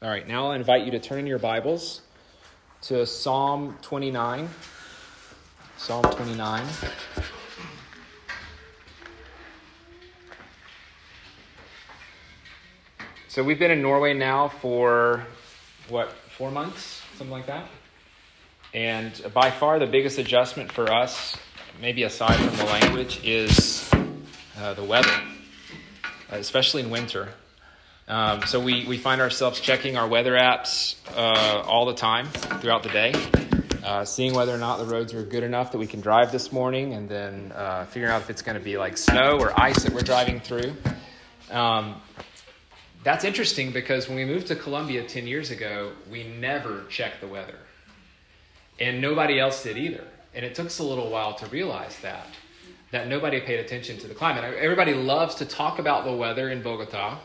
All right, now I'll invite you to turn in your Bibles to Psalm 29. Psalm 29. So we've been in Norway now for what, four months? Something like that? And by far the biggest adjustment for us, maybe aside from the language, is uh, the weather, especially in winter. Um, so we, we find ourselves checking our weather apps uh, all the time throughout the day, uh, seeing whether or not the roads are good enough that we can drive this morning, and then uh, figuring out if it's going to be like snow or ice that we're driving through. Um, that's interesting because when we moved to Colombia 10 years ago, we never checked the weather. And nobody else did either. And it took us a little while to realize that, that nobody paid attention to the climate. Everybody loves to talk about the weather in Bogota,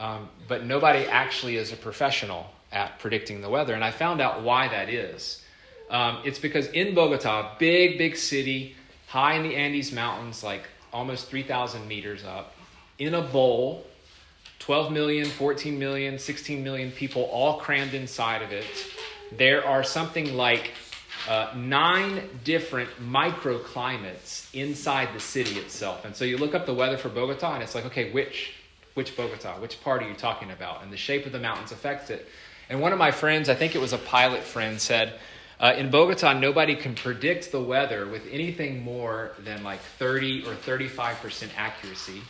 um, but nobody actually is a professional at predicting the weather. And I found out why that is. Um, it's because in Bogota, big, big city, high in the Andes Mountains, like almost 3,000 meters up, in a bowl, 12 million, 14 million, 16 million people all crammed inside of it. There are something like uh, nine different microclimates inside the city itself. And so you look up the weather for Bogota, and it's like, okay, which which Bogota, which part are you talking about? And the shape of the mountains affects it. And one of my friends, I think it was a pilot friend, said, uh, in Bogota, nobody can predict the weather with anything more than like 30 or 35% accuracy.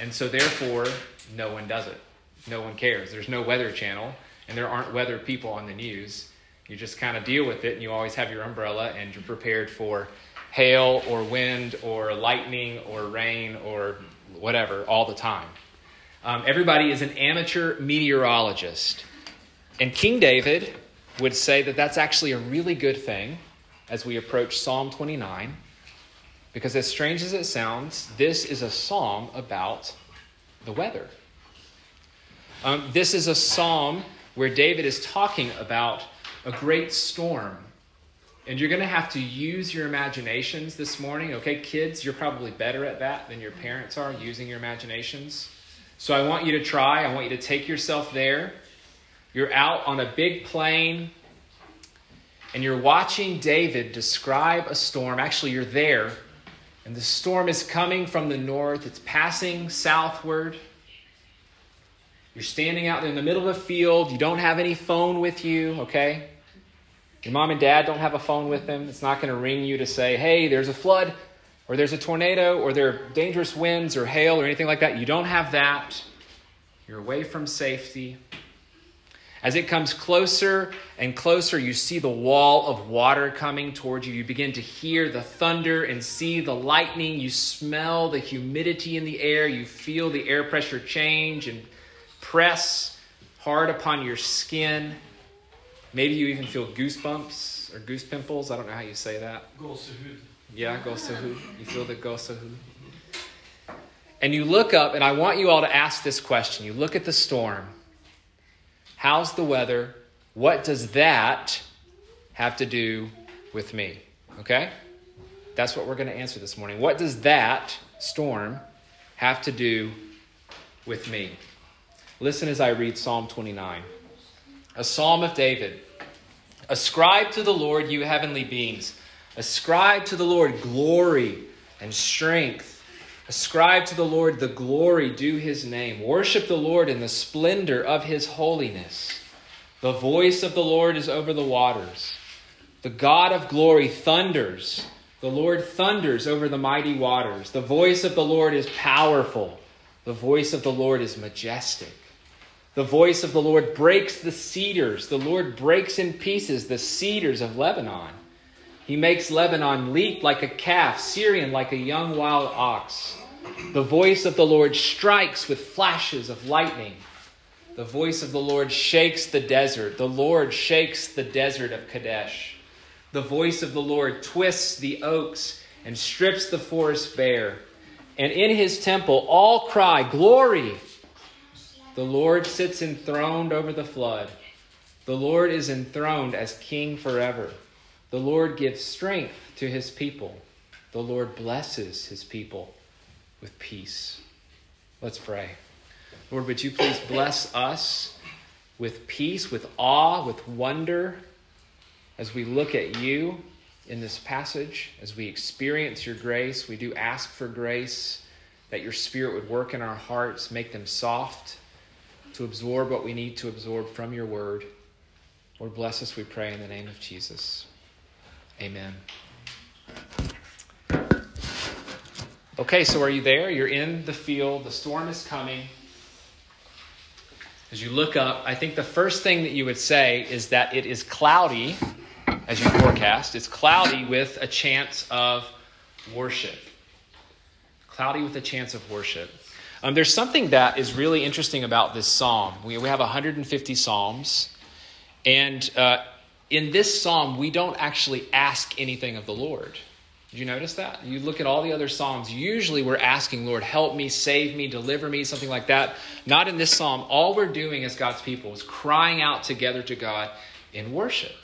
And so, therefore, no one does it. No one cares. There's no weather channel, and there aren't weather people on the news. You just kind of deal with it, and you always have your umbrella, and you're prepared for hail or wind or lightning or rain or whatever all the time. Um, everybody is an amateur meteorologist. And King David would say that that's actually a really good thing as we approach Psalm 29, because as strange as it sounds, this is a psalm about the weather. Um, this is a psalm where David is talking about a great storm. And you're going to have to use your imaginations this morning. Okay, kids, you're probably better at that than your parents are, using your imaginations. So I want you to try. I want you to take yourself there. You're out on a big plain and you're watching David describe a storm. Actually, you're there, and the storm is coming from the north, it's passing southward. You're standing out in the middle of a field. You don't have any phone with you, okay? Your mom and dad don't have a phone with them. It's not going to ring you to say, hey, there's a flood or there's a tornado, or there are dangerous winds or hail or anything like that. You don't have that. You're away from safety. As it comes closer and closer, you see the wall of water coming towards you. You begin to hear the thunder and see the lightning. You smell the humidity in the air. You feel the air pressure change and press hard upon your skin. Maybe you even feel goosebumps or goose pimples. I don't know how you say that. Yeah, Gosahu. You feel the Gosahu? And you look up, and I want you all to ask this question. You look at the storm. How's the weather? What does that have to do with me? Okay? That's what we're going to answer this morning. What does that storm have to do with me? Listen as I read Psalm 29, a psalm of David. Ascribe to the Lord, you heavenly beings. Ascribe to the Lord glory and strength. Ascribe to the Lord the glory due his name. Worship the Lord in the splendor of his holiness. The voice of the Lord is over the waters. The God of glory thunders. The Lord thunders over the mighty waters. The voice of the Lord is powerful. The voice of the Lord is majestic. The voice of the Lord breaks the cedars. The Lord breaks in pieces the cedars of Lebanon. He makes Lebanon leap like a calf, Sirion like a young wild ox. The voice of the Lord strikes with flashes of lightning. The voice of the Lord shakes the desert. The Lord shakes the desert of Kadesh. The voice of the Lord twists the oaks and strips the forest bare. And in his temple all cry, Glory! The Lord sits enthroned over the flood. The Lord is enthroned as king forever. The Lord gives strength to his people. The Lord blesses his people with peace. Let's pray. Lord, would you please bless us with peace, with awe, with wonder as we look at you in this passage, as we experience your grace. We do ask for grace that your Spirit would work in our hearts, make them soft to absorb what we need to absorb from your word. Lord, bless us, we pray, in the name of Jesus. Amen. Okay, so are you there? You're in the field, the storm is coming. As you look up, I think the first thing that you would say is that it is cloudy as you forecast. It's cloudy with a chance of worship. Cloudy with a chance of worship. Um, there's something that is really interesting about this psalm. We, we have 150 psalms, and uh, in this psalm, we don't actually ask anything of the Lord. Did you notice that? You look at all the other Psalms, usually we're asking, Lord, help me, save me, deliver me, something like that. Not in this Psalm. All we're doing as God's people is crying out together to God in worship,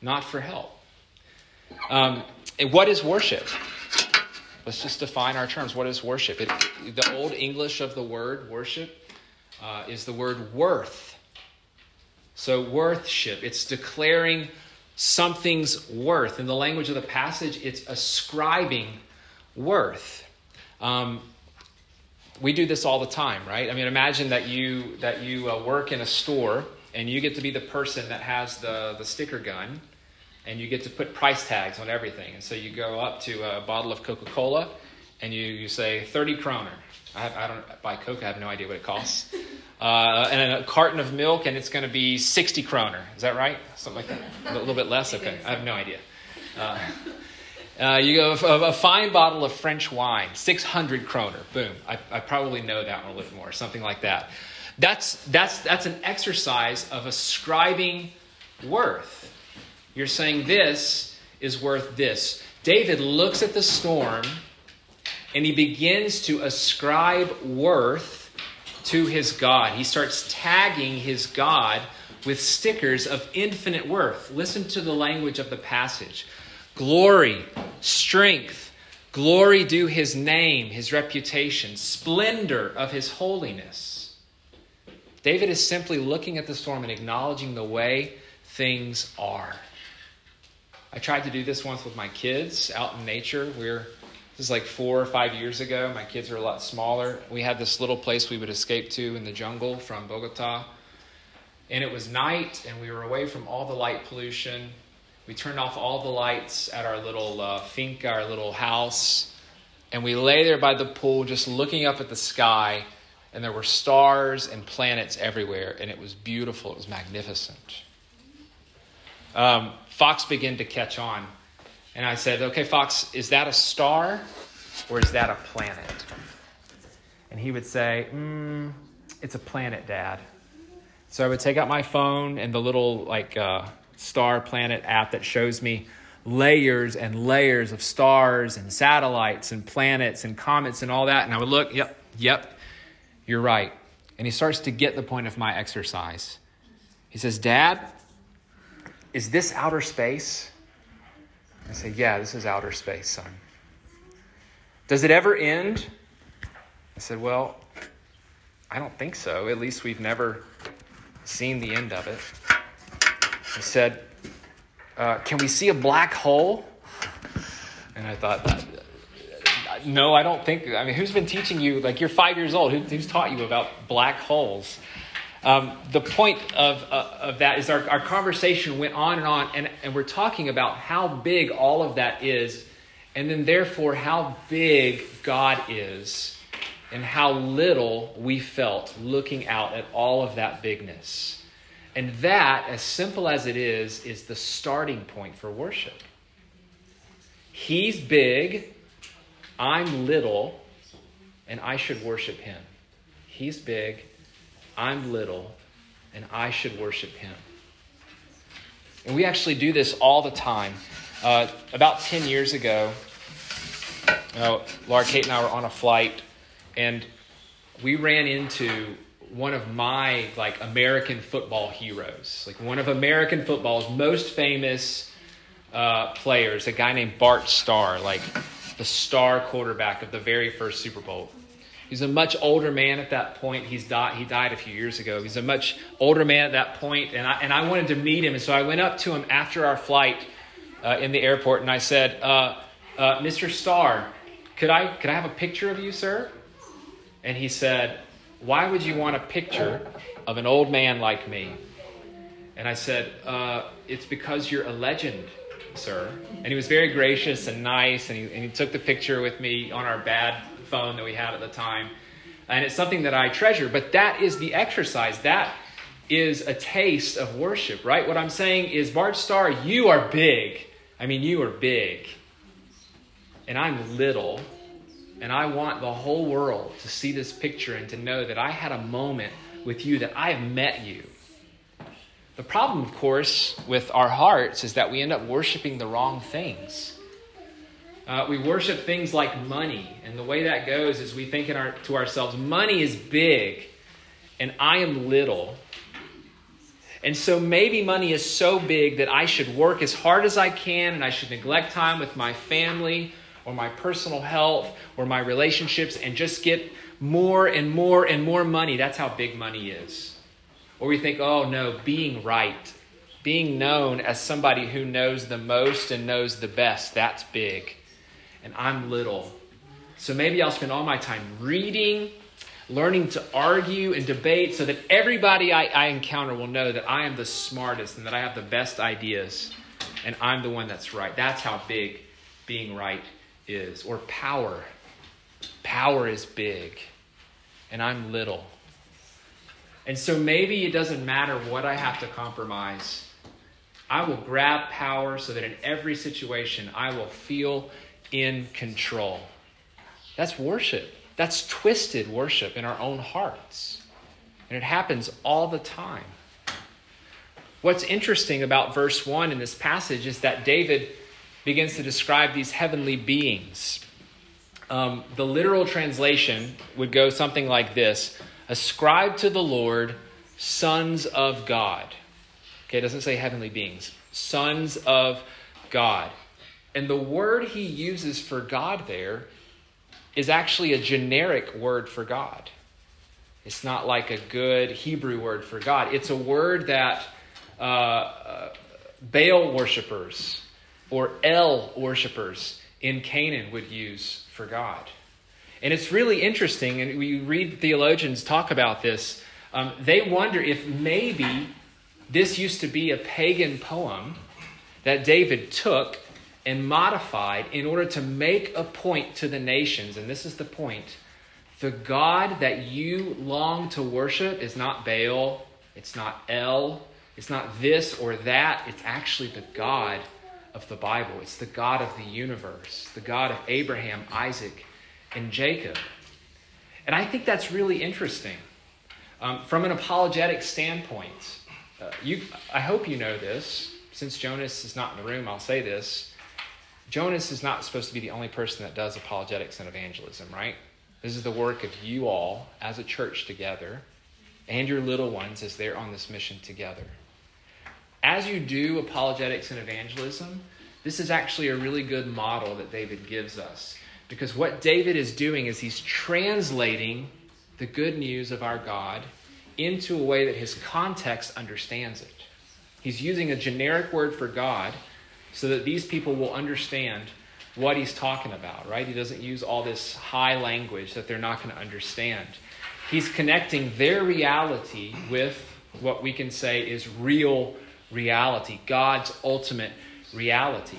not for help. Um, and what is worship? Let's just define our terms. What is worship? It, the Old English of the word worship uh, is the word worth. So, worthship, it's declaring something's worth. In the language of the passage, it's ascribing worth. Um, we do this all the time, right? I mean, imagine that you that you uh, work in a store and you get to be the person that has the the sticker gun, and you get to put price tags on everything. And so you go up to a bottle of Coca Cola, and you you say thirty kroner. I, I don't buy Coke. I have no idea what it costs uh, and a carton of milk, and it's going to be 60 kroner. Is that right? Something like that? A little bit less? Okay. I have no idea. Uh, uh, you go a, a, fine bottle of French wine, 600 kroner. Boom. I, I probably know that one a little more, something like that. That's, that's, that's an exercise of ascribing worth. You're saying this is worth this. David looks at the storm and he begins to ascribe worth to his God. He starts tagging his God with stickers of infinite worth. Listen to the language of the passage glory, strength, glory due his name, his reputation, splendor of his holiness. David is simply looking at the storm and acknowledging the way things are. I tried to do this once with my kids out in nature. We're this is like four or five years ago. My kids were a lot smaller. We had this little place we would escape to in the jungle from Bogota. And it was night, and we were away from all the light pollution. We turned off all the lights at our little uh, finca, our little house. And we lay there by the pool just looking up at the sky. And there were stars and planets everywhere. And it was beautiful, it was magnificent. Um, Fox began to catch on and I said, Okay, Fox, is that a star or is that a planet? And he would say, mm, It's a planet, Dad. So I would take out my phone and the little like uh, star planet app that shows me layers and layers of stars and satellites and planets and comets and all that. And I would look, yep, yep, you're right. And he starts to get the point of my exercise. He says, Dad, is this outer space? I say, Yeah, this is outer space, son. Does it ever end? I said, Well, I don't think so. At least we've never seen the end of it. I said, uh, Can we see a black hole? And I thought, No, I don't think. I mean, who's been teaching you? Like, you're five years old. Who, who's taught you about black holes? Um, the point of, uh, of that is our, our conversation went on and on, and, and we're talking about how big all of that is, and then therefore how big God is, and how little we felt looking out at all of that bigness. And that, as simple as it is, is the starting point for worship. He's big, I'm little, and I should worship him. He's big, I'm little and I should worship him. And we actually do this all the time. Uh, about 10 years ago, uh, Laura Kate and I were on a flight, and we ran into one of my like American football heroes, like one of American football's most famous uh, players, a guy named Bart Starr, like the star quarterback of the very first Super Bowl. He's a much older man at that point. He's died, he died a few years ago. He's a much older man at that point, and I, and I wanted to meet him. And so I went up to him after our flight uh, in the airport, and I said, uh, uh, Mr. Starr, could I, could I have a picture of you, sir? And he said, Why would you want a picture of an old man like me? And I said, uh, It's because you're a legend, sir. And he was very gracious and nice, and he, and he took the picture with me on our bad phone that we had at the time. And it's something that I treasure, but that is the exercise. That is a taste of worship, right? What I'm saying is, Bart Starr, you are big. I mean, you are big. And I'm little. And I want the whole world to see this picture and to know that I had a moment with you, that I have met you. The problem, of course, with our hearts is that we end up worshiping the wrong things. Uh, we worship things like money, and the way that goes is we think our, to ourselves, money is big, and I am little. And so maybe money is so big that I should work as hard as I can, and I should neglect time with my family or my personal health or my relationships and just get more and more and more money. That's how big money is. Or we think, oh no, being right, being known as somebody who knows the most and knows the best, that's big and I'm little. So maybe I'll spend all my time reading, learning to argue and debate so that everybody I, I, encounter will know that I am the smartest and that I have the best ideas and I'm the one that's right. That's how big being right is. Or power. Power is big and I'm little. And so maybe it doesn't matter what I have to compromise. I will grab power so that in every situation I will feel in control. That's worship. That's twisted worship in our own hearts. And it happens all the time. What's interesting about verse 1 in this passage is that David begins to describe these heavenly beings. Um, the literal translation would go something like this Ascribe to the Lord sons of God. Okay, it doesn't say heavenly beings, sons of God. And the word he uses for God there is actually a generic word for God. It's not like a good Hebrew word for God. It's a word that uh, uh, Baal worshippers or El worshippers in Canaan would use for God. And it's really interesting, and we read theologians talk about this. Um, they wonder if maybe this used to be a pagan poem that David took and modified in order to make a point to the nations. And this is the point the God that you long to worship is not Baal, it's not El, it's not this or that. It's actually the God of the Bible, it's the God of the universe, the God of Abraham, Isaac, and Jacob. And I think that's really interesting. Um, from an apologetic standpoint, uh, you, I hope you know this. Since Jonas is not in the room, I'll say this. Jonas is not supposed to be the only person that does apologetics and evangelism, right? This is the work of you all as a church together and your little ones as they're on this mission together. As you do apologetics and evangelism, this is actually a really good model that David gives us. Because what David is doing is he's translating the good news of our God into a way that his context understands it. He's using a generic word for God so that these people will understand what he's talking about, right? He doesn't use all this high language that they're not going to understand. He's connecting their reality with what we can say is real reality, God's ultimate reality.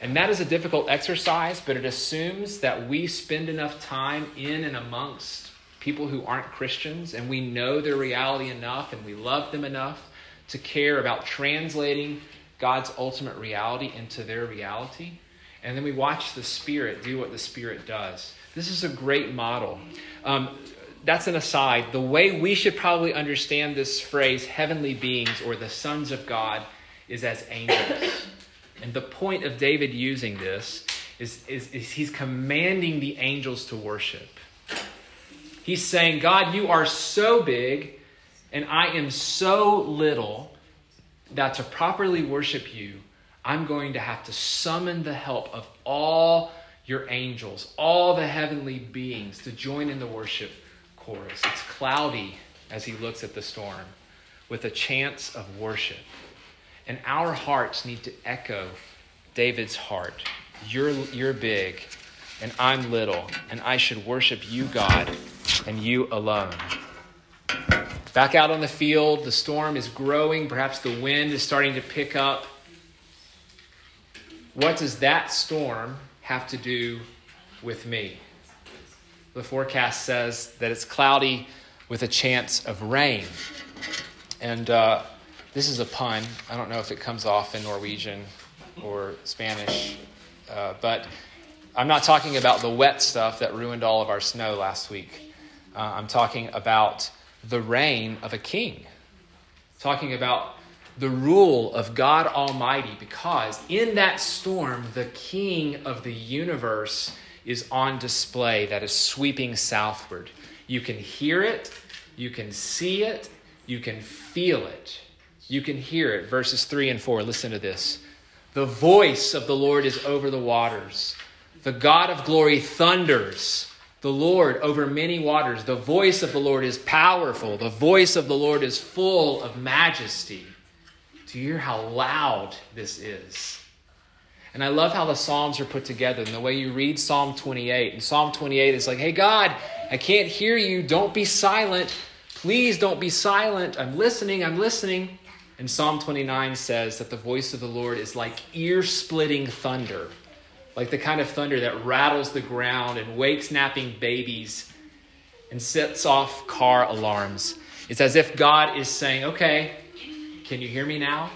And that is a difficult exercise, but it assumes that we spend enough time in and amongst people who aren't Christians and we know their reality enough and we love them enough to care about translating God's ultimate reality into their reality. And then we watch the Spirit do what the Spirit does. This is a great model. Um, that's an aside. The way we should probably understand this phrase, heavenly beings or the sons of God, is as angels. And the point of David using this is, is, is he's commanding the angels to worship. He's saying, God, you are so big, and I am so little that to properly worship you, I'm going to have to summon the help of all your angels, all the heavenly beings to join in the worship chorus. It's cloudy as he looks at the storm with a chance of worship. And our hearts need to echo David's heart. You're, you're big, and I'm little, and I should worship you, God, and you alone. Back out on the field, the storm is growing. Perhaps the wind is starting to pick up. What does that storm have to do with me? The forecast says that it's cloudy with a chance of reign. And uh, this is a pun. I don't know if it comes off in Norwegian or Spanish, uh, but I'm not talking about the wet stuff that ruined all of our snow last week. Uh, I'm talking about the reign of a king, talking about the rule of God Almighty, because in that storm, the king of the universe is on display that is sweeping southward. You can hear it, you can see it, you can feel it, you can hear it. Verses 3 and 4, listen to this. The voice of the Lord is over the waters, the God of glory thunders the Lord over many waters. The voice of the Lord is powerful. The voice of the Lord is full of majesty. Do you hear how loud this is? And I love how the Psalms are put together and the way you read Psalm 28. And Psalm 28 is like, hey, God, I can't hear you. Don't be silent. Please don't be silent. I'm listening. I'm listening. And Psalm 29 says that the voice of the Lord is like ear splitting thunder like the kind of thunder that rattles the ground and wakes napping babies and sets off car alarms. It's as if God is saying, Okay, can you hear me now?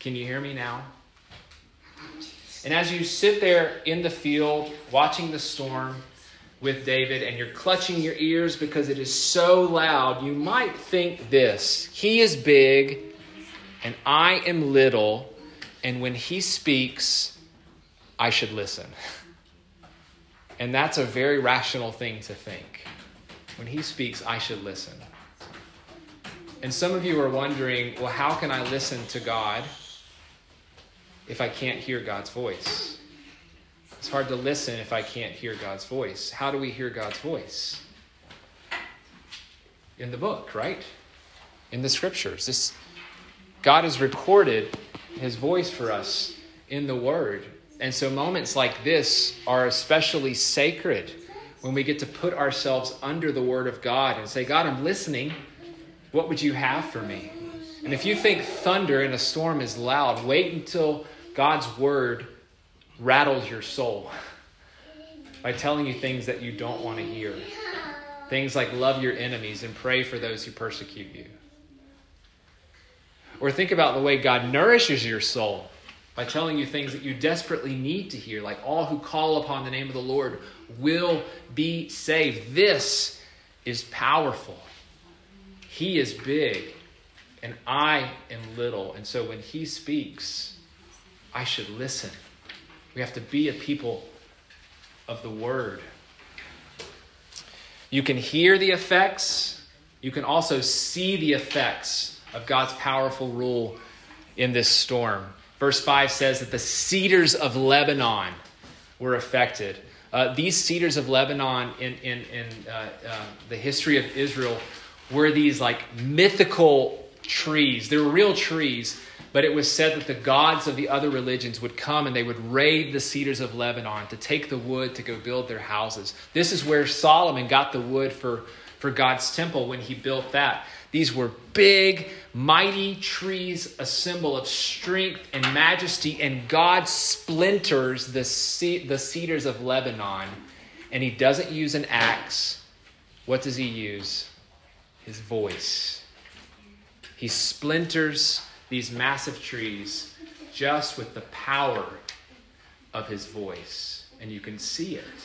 Can you hear me now? And as you sit there in the field watching the storm with David and you're clutching your ears because it is so loud, you might think this He is big and I am little, and when He speaks, I should listen. And that's a very rational thing to think. When he speaks, I should listen. And some of you are wondering, well, how can I listen to God if I can't hear God's voice? It's hard to listen if I can't hear God's voice. How do we hear God's voice? In the book, right? In the scriptures. This God has recorded his voice for us in the word. And so moments like this are especially sacred when we get to put ourselves under the Word of God and say, God, I'm listening. What would you have for me? And if you think thunder in a storm is loud, wait until God's Word rattles your soul by telling you things that you don't want to hear. Things like love your enemies and pray for those who persecute you. Or think about the way God nourishes your soul by telling you things that you desperately need to hear, like all who call upon the name of the Lord will be saved. This is powerful. He is big, and I am little. And so when He speaks, I should listen. We have to be a people of the Word. You can hear the effects, you can also see the effects of God's powerful rule in this storm. Verse 5 says that the cedars of Lebanon were affected. Uh, these cedars of Lebanon in, in, in uh, uh, the history of Israel were these like mythical trees. They were real trees, but it was said that the gods of the other religions would come and they would raid the cedars of Lebanon to take the wood to go build their houses. This is where Solomon got the wood for, for God's temple when he built that. These were big, mighty trees, a symbol of strength and majesty, and God splinters the, ce- the cedars of Lebanon, and He doesn't use an axe. What does He use? His voice. He splinters these massive trees just with the power of His voice, and you can see it.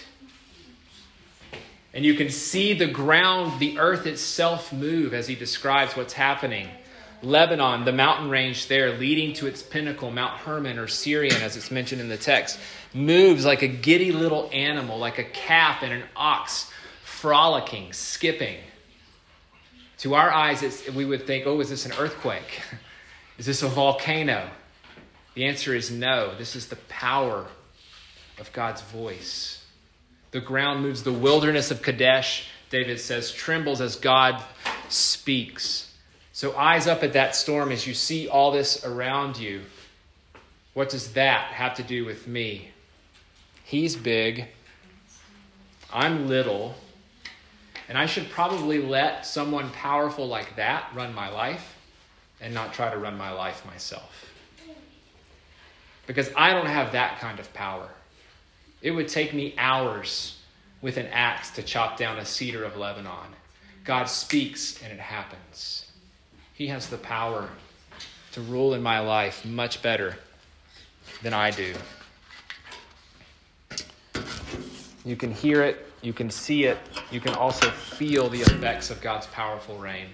And you can see the ground, the earth itself move as he describes what's happening. Lebanon, the mountain range there leading to its pinnacle, Mount Hermon or Sirion, as it's mentioned in the text, moves like a giddy little animal, like a calf and an ox, frolicking, skipping. To our eyes, we would think, oh, is this an earthquake? Is this a volcano? The answer is no. This is the power of God's voice. The ground moves. The wilderness of Kadesh, David says, trembles as God speaks. So, eyes up at that storm as you see all this around you. What does that have to do with me? He's big. I'm little. And I should probably let someone powerful like that run my life and not try to run my life myself. Because I don't have that kind of power. It would take me hours with an axe to chop down a cedar of Lebanon. God speaks and it happens. He has the power to rule in my life much better than I do. You can hear it, you can see it, you can also feel the effects of God's powerful reign.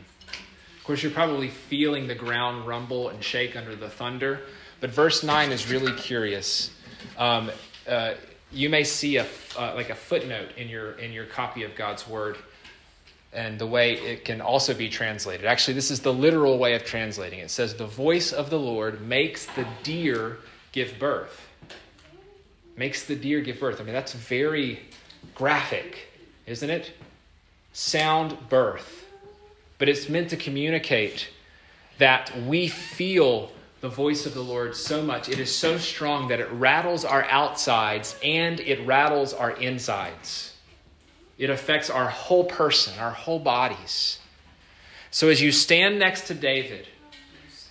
Of course, you're probably feeling the ground rumble and shake under the thunder, but verse 9 is really curious. Um, uh, you may see a uh, like a footnote in your in your copy of God's word and the way it can also be translated. Actually, this is the literal way of translating. It says the voice of the Lord makes the deer give birth. Makes the deer give birth. I mean, that's very graphic, isn't it? Sound birth. But it's meant to communicate that we feel the voice of the Lord so much. It is so strong that it rattles our outsides and it rattles our insides. It affects our whole person, our whole bodies. So as you stand next to David,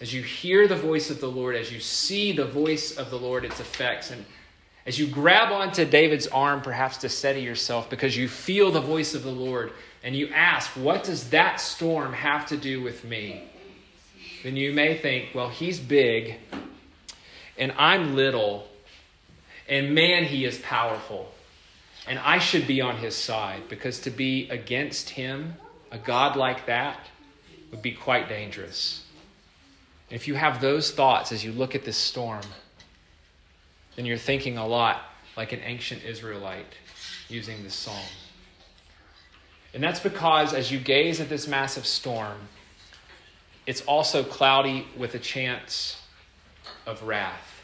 as you hear the voice of the Lord, as you see the voice of the Lord, its effects, and as you grab onto David's arm, perhaps to steady yourself because you feel the voice of the Lord, and you ask, What does that storm have to do with me? Then you may think, well, he's big and I'm little, and man, he is powerful. And I should be on his side because to be against him, a God like that, would be quite dangerous. If you have those thoughts as you look at this storm, then you're thinking a lot like an ancient Israelite using this psalm. And that's because as you gaze at this massive storm, it's also cloudy with a chance of wrath.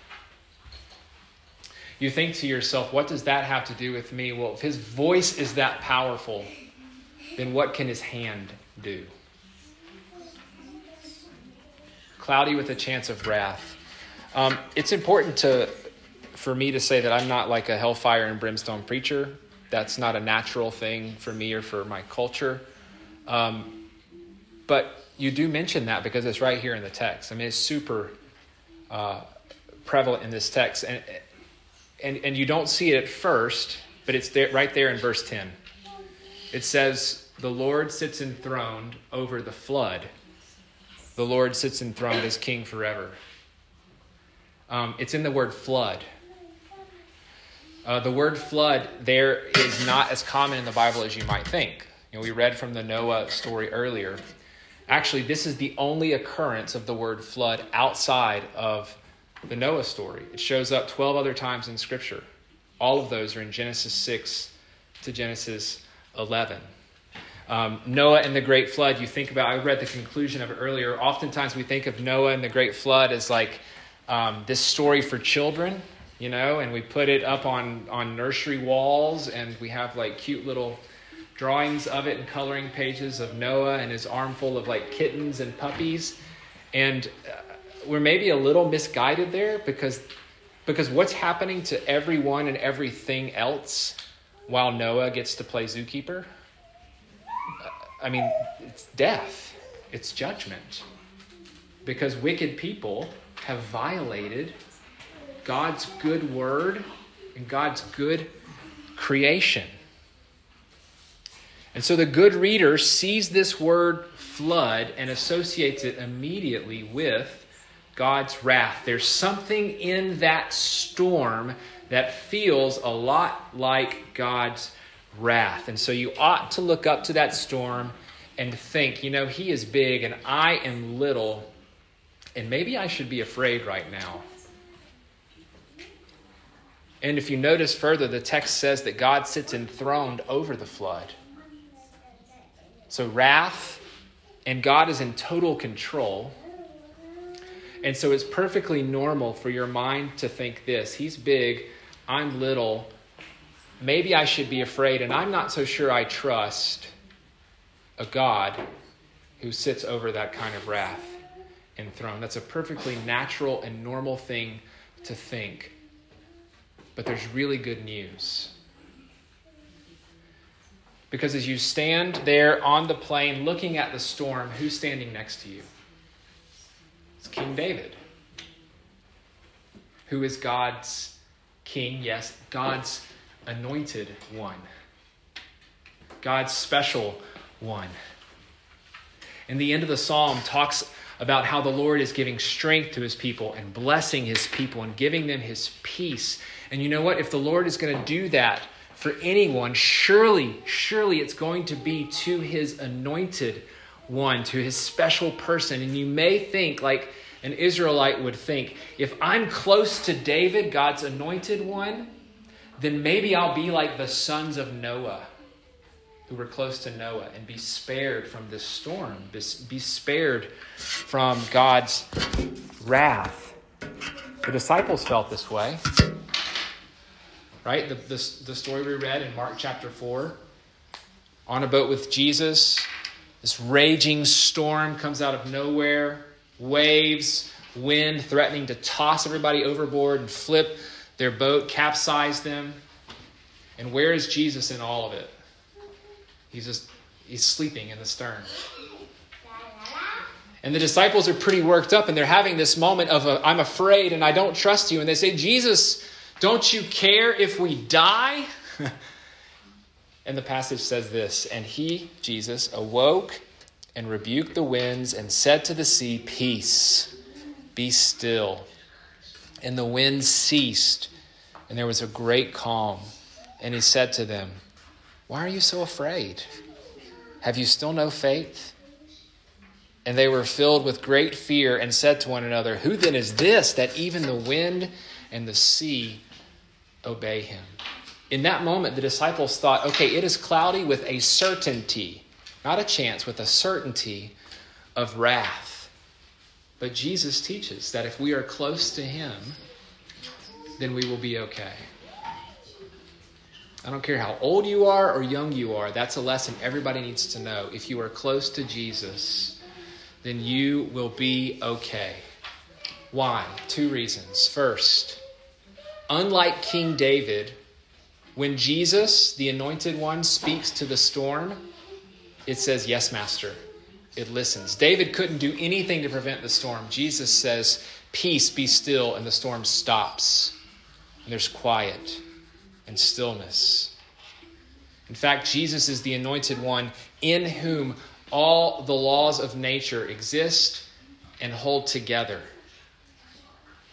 You think to yourself, what does that have to do with me? Well, if his voice is that powerful, then what can his hand do? Cloudy with a chance of wrath. Um, it's important to, for me to say that I'm not like a hellfire and brimstone preacher. That's not a natural thing for me or for my culture. Um, but you do mention that because it's right here in the text. I mean, it's super uh, prevalent in this text, and and and you don't see it at first, but it's there, right there in verse ten. It says, "The Lord sits enthroned over the flood. The Lord sits enthroned as King forever." Um, it's in the word flood. Uh, the word flood there is not as common in the Bible as you might think. You know, we read from the Noah story earlier. Actually, this is the only occurrence of the word flood outside of the Noah story. It shows up 12 other times in Scripture. All of those are in Genesis 6 to Genesis 11. Um, Noah and the great flood, you think about, I read the conclusion of it earlier. Oftentimes we think of Noah and the great flood as like um, this story for children, you know, and we put it up on, on nursery walls and we have like cute little drawings of it and coloring pages of Noah and his armful of like kittens and puppies. And uh, we're maybe a little misguided there because, because what's happening to everyone and everything else while Noah gets to play zookeeper? I mean, it's death, it's judgment. Because wicked people have violated God's good word and God's good creation. And so the good reader sees this word flood and associates it immediately with God's wrath. There's something in that storm that feels a lot like God's wrath. And so you ought to look up to that storm and think, you know, He is big and I am little, and maybe I should be afraid right now. And if you notice further, the text says that God sits enthroned over the flood. So, wrath, and God is in total control. And so, it's perfectly normal for your mind to think this He's big, I'm little. Maybe I should be afraid, and I'm not so sure I trust a God who sits over that kind of wrath and throne. That's a perfectly natural and normal thing to think. But there's really good news. Because as you stand there on the plain looking at the storm, who's standing next to you? It's King David, who is God's king, yes, God's anointed one, God's special one. And the end of the psalm talks about how the Lord is giving strength to his people and blessing his people and giving them his peace. And you know what? If the Lord is going to do that for anyone, surely, surely it's going to be to his anointed one, to his special person. And you may think, like an Israelite would think, if I'm close to David, God's anointed one, then maybe I'll be like the sons of Noah who were close to Noah and be spared from this storm, be spared from God's wrath. The disciples felt this way. Right? The, the, the story we read in Mark chapter 4 on a boat with Jesus, this raging storm comes out of nowhere, waves, wind threatening to toss everybody overboard and flip their boat, capsize them. And where is Jesus in all of it? He's just he's sleeping in the stern. And the disciples are pretty worked up and they're having this moment of i am afraid and I don't trust you and they say, "Jesus, don't you care if we die?" and the passage says this, and he, Jesus, awoke and rebuked the winds and said to the sea, "Peace, be still." And the wind ceased, and there was a great calm. And he said to them, why are you so afraid? Have you still no faith? And they were filled with great fear and said to one another, Who then is this that even the wind and the sea obey him? In that moment, the disciples thought, okay, it is cloudy with a certainty, not a chance, with a certainty of wrath. But Jesus teaches that if we are close to him, then we will be okay. I don't care how old you are or young you are, that's a lesson everybody needs to know. If you are close to Jesus, then you will be okay. Why? Two reasons. First, unlike King David, when Jesus, the anointed one, speaks to the storm, it says, Yes, Master. It listens. David couldn't do anything to prevent the storm. Jesus says, Peace, be still, and the storm stops. And there's quiet and stillness. In fact, Jesus is the anointed one in whom all the laws of nature exist and hold together.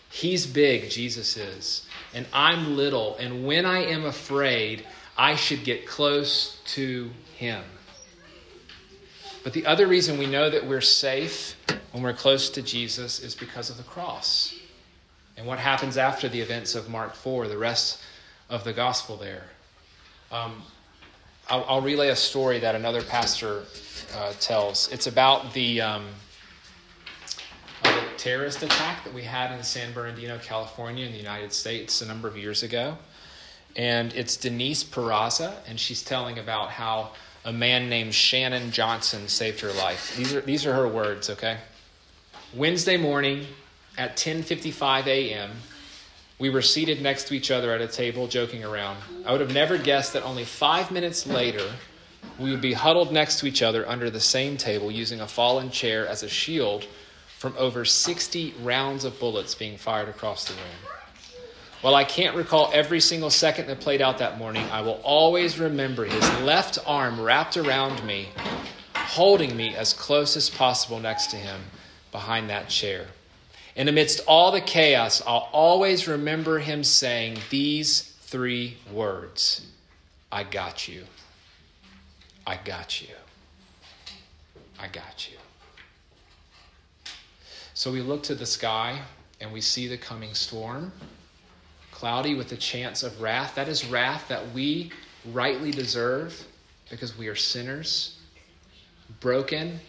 He's big, Jesus is, and I'm little, and when I am afraid, I should get close to him. But the other reason we know that we're safe when we're close to Jesus is because of the cross. And what happens after the events of Mark 4, the rest of the gospel there. Um, I'll, I'll, relay a story that another pastor uh, tells. It's about the, um, terrorist attack that we had in San Bernardino, California, in the United States a number of years ago. And it's Denise Peraza, and she's telling about how a man named Shannon Johnson saved her life. These are, these are her words, okay? Wednesday morning at 10:55 a.m., we were seated next to each other at a table, joking around. I would have never guessed that only five minutes later, we would be huddled next to each other under the same table, using a fallen chair as a shield from over 60 rounds of bullets being fired across the room. While I can't recall every single second that played out that morning, I will always remember his left arm wrapped around me, holding me as close as possible next to him behind that chair. And amidst all the chaos, I'll always remember him saying these three words I got you. I got you. I got you. So we look to the sky and we see the coming storm, cloudy with a chance of wrath. That is wrath that we rightly deserve because we are sinners, broken,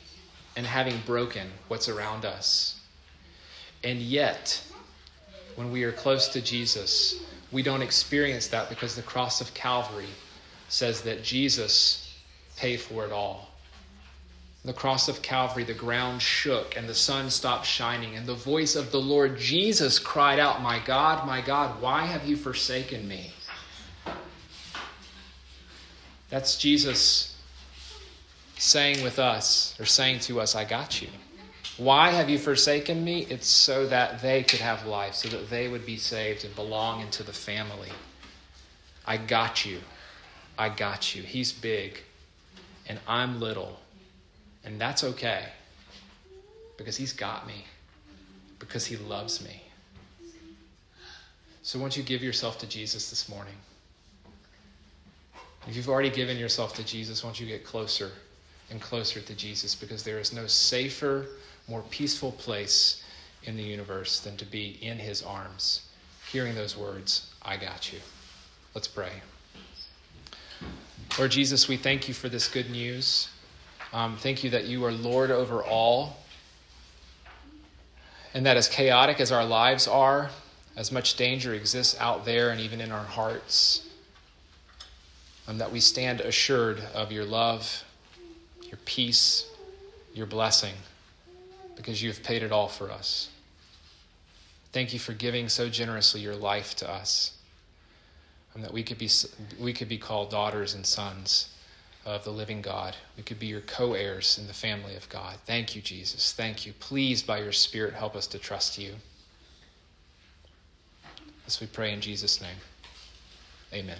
and having broken what's around us. And yet, when we are close to Jesus, we don't experience that because the cross of Calvary says that Jesus paid for it all. The cross of Calvary, the ground shook and the sun stopped shining, and the voice of the Lord Jesus cried out, My God, my God, why have you forsaken me? That's Jesus saying with us, or saying to us, I got you. Why have you forsaken me? It's so that they could have life, so that they would be saved and belong into the family. I got you. I got you. He's big, and I'm little. And that's okay because He's got me, because He loves me. So, won't you give yourself to Jesus this morning? If you've already given yourself to Jesus, won't you get closer and closer to Jesus? Because there is no safer, more peaceful place in the universe than to be in His arms, hearing those words, I got you. Let's pray. Lord Jesus, we thank you for this good news. Um, thank you that you are Lord over all. And that as chaotic as our lives are, as much danger exists out there and even in our hearts, um, that we stand assured of your love, your peace, your blessing, because you have paid it all for us. Thank you for giving so generously your life to us, and that we could be, we could be called daughters and sons of the living God. We could be your co heirs in the family of God. Thank you, Jesus. Thank you. Please, by your Spirit, help us to trust you. As we pray in Jesus' name, amen.